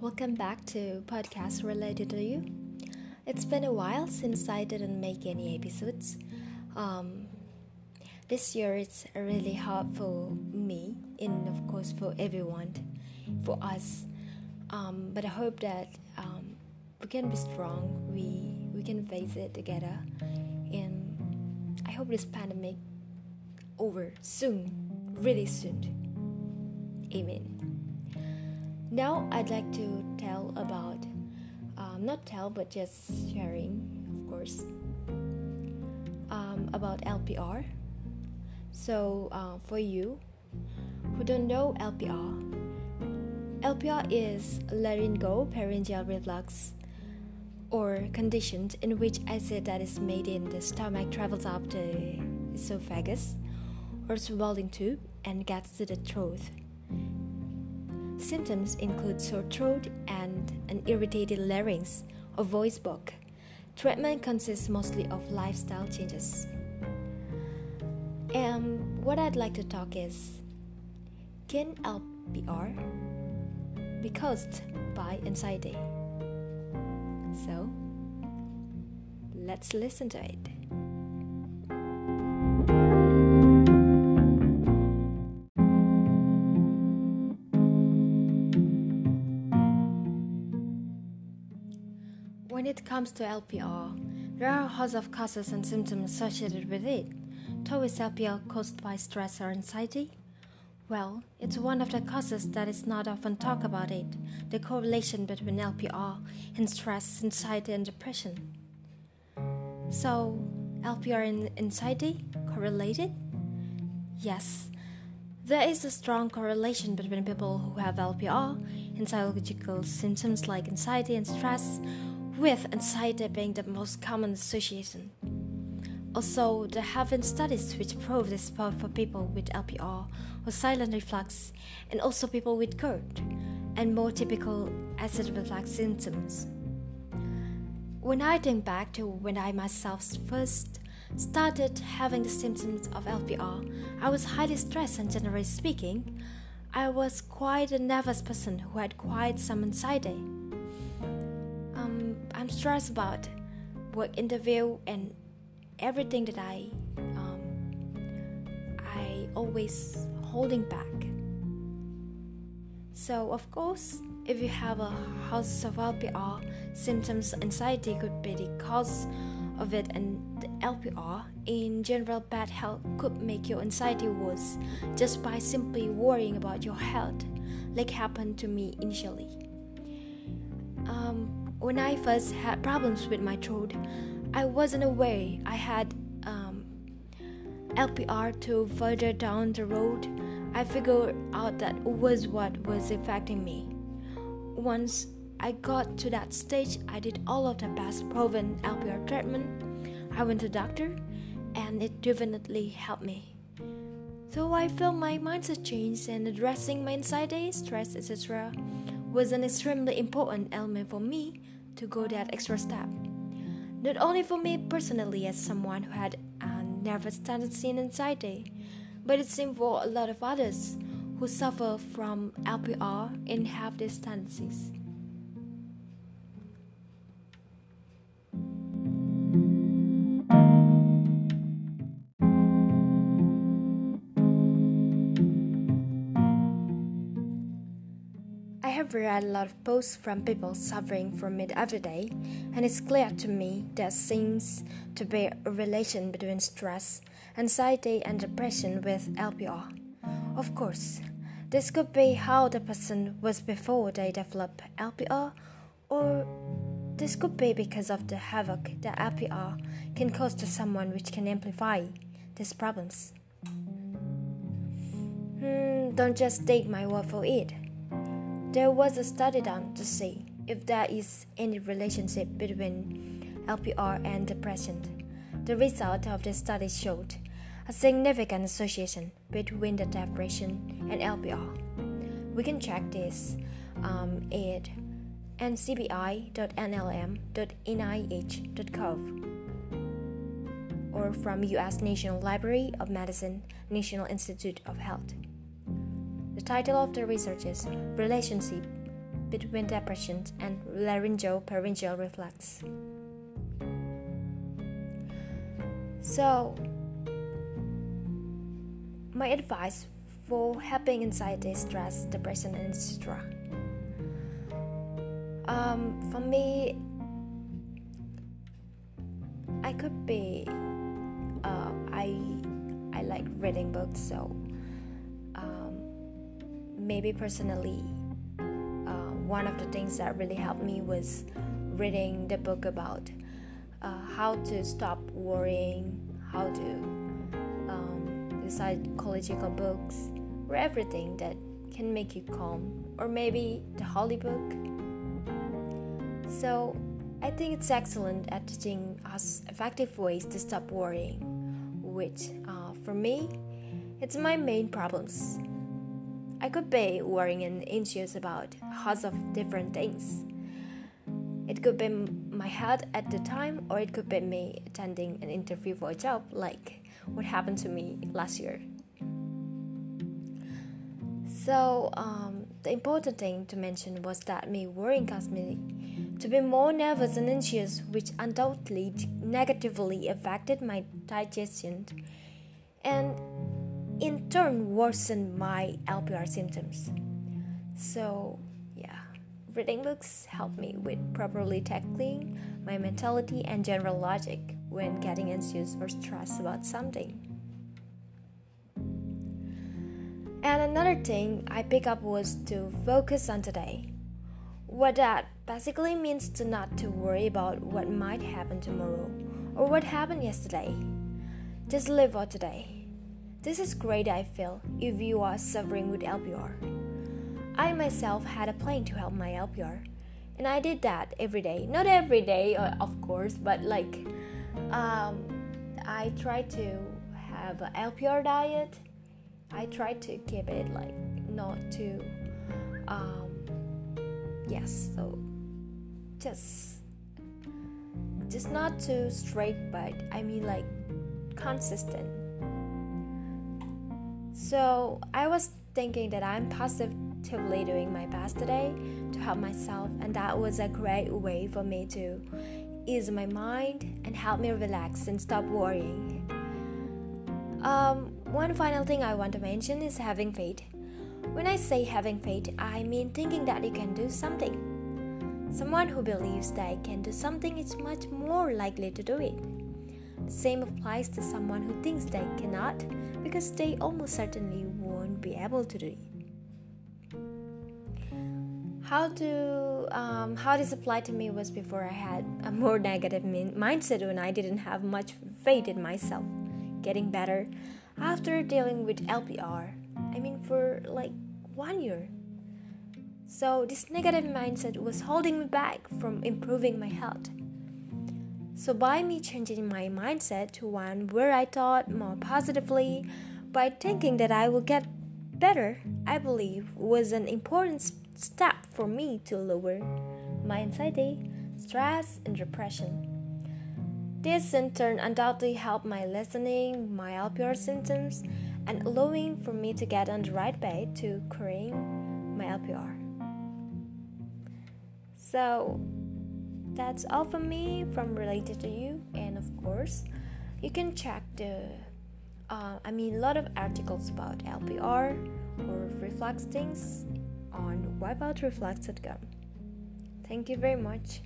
Welcome back to podcast related to you. It's been a while since I didn't make any episodes. Um, this year it's really hard for me and of course for everyone, for us. Um, but I hope that um, we can be strong. We we can face it together, and I hope this pandemic over soon, really soon. Amen. Now I'd like to tell about, um, not tell, but just sharing, of course, um, about LPR. So, uh, for you who don't know LPR, LPR is laryngo-pharyngeal reflux or conditions in which acid that is made in the stomach travels up the esophagus or swallowing tube and gets to the throat. Symptoms include sore throat and an irritated larynx or voice box. Treatment consists mostly of lifestyle changes. And what I'd like to talk is can LPR be caused by anxiety? So, let's listen to it. It comes to LPR, there are a host of causes and symptoms associated with it. How is LPR caused by stress or anxiety? Well, it's one of the causes that is not often talked about it, the correlation between LPR and stress, anxiety and depression. So, LPR and anxiety correlated? Yes. There is a strong correlation between people who have LPR and psychological symptoms like anxiety and stress with anxiety being the most common association. Also, there have been studies which prove this both for people with LPR or silent reflux and also people with GERD and more typical acid reflux symptoms. When I think back to when I myself first started having the symptoms of LPR, I was highly stressed and generally speaking, I was quite a nervous person who had quite some anxiety. I'm stressed about work interview and everything that I um, I always holding back. So of course, if you have a house of LPR, symptoms anxiety could be the cause of it, and the LPR in general bad health could make your anxiety worse just by simply worrying about your health, like happened to me initially. When I first had problems with my throat, I wasn't aware I had um, LPR to further down the road. I figured out that was what was affecting me. Once I got to that stage, I did all of the past proven LPR treatment. I went to doctor, and it definitely helped me. So I felt my mindset changed and addressing my anxiety, stress, etc was an extremely important element for me to go that extra step. Not only for me personally, as someone who had a nervous tendency and anxiety, but it seemed for a lot of others who suffer from LPR and have these tendencies. Have read a lot of posts from people suffering from it every day, and it's clear to me there seems to be a relation between stress, anxiety, and depression with LPR. Of course, this could be how the person was before they developed LPR, or this could be because of the havoc that LPR can cause to someone, which can amplify these problems. Hmm, don't just take my word for it. There was a study done to see if there is any relationship between LPR and depression. The result of the study showed a significant association between the depression and LPR. We can check this um, at ncbi.nlm.nih.gov or from US National Library of Medicine, National Institute of Health. The title of the research is Relationship between depression and Laryngeal laryngopharyngeal Reflex. So, my advice for helping anxiety, stress, depression, and etc. Um, for me, I could be. Uh, I I like reading books, so maybe personally, uh, one of the things that really helped me was reading the book about uh, how to stop worrying, how to um, the psychological books, or everything that can make you calm, or maybe the holy book. So I think it's excellent at teaching us effective ways to stop worrying, which uh, for me, it's my main problems. I could be worrying and anxious about lots of different things. It could be my health at the time, or it could be me attending an interview for a job, like what happened to me last year. So, um, the important thing to mention was that me worrying caused me to be more nervous and anxious, which undoubtedly negatively affected my digestion and in turn worsened my LPR symptoms. So, yeah, reading books help me with properly tackling my mentality and general logic when getting anxious or stressed about something. And another thing I pick up was to focus on today. What that basically means to not to worry about what might happen tomorrow or what happened yesterday. Just live for today. This is great I feel if you are suffering with LPR. I myself had a plan to help my LPR and I did that every day. Not every day, uh, of course, but like um, I tried to have an LPR diet I try to keep it like not too um yes so just just not too straight but I mean like consistent so I was thinking that I'm positively doing my best today to help myself and that was a great way for me to ease my mind and help me relax and stop worrying um, one final thing I want to mention is having faith. When I say having faith, I mean thinking that you can do something. Someone who believes that they can do something is much more likely to do it. Same applies to someone who thinks they cannot because they almost certainly won't be able to do it. How to um, how this applied to me was before I had a more negative min- mindset when I didn't have much faith in myself getting better after dealing with LPR. I mean, for like one year. So, this negative mindset was holding me back from improving my health. So, by me changing my mindset to one where I thought more positively, by thinking that I will get better, I believe was an important step for me to lower my anxiety, stress, and depression. This in turn undoubtedly helped my listening, my LPR symptoms, and allowing for me to get on the right way to curing my LPR. So that's all from me from related to you, and of course, you can check the uh, I mean a lot of articles about LPR or reflux things on wipeoutreflux.com. Thank you very much.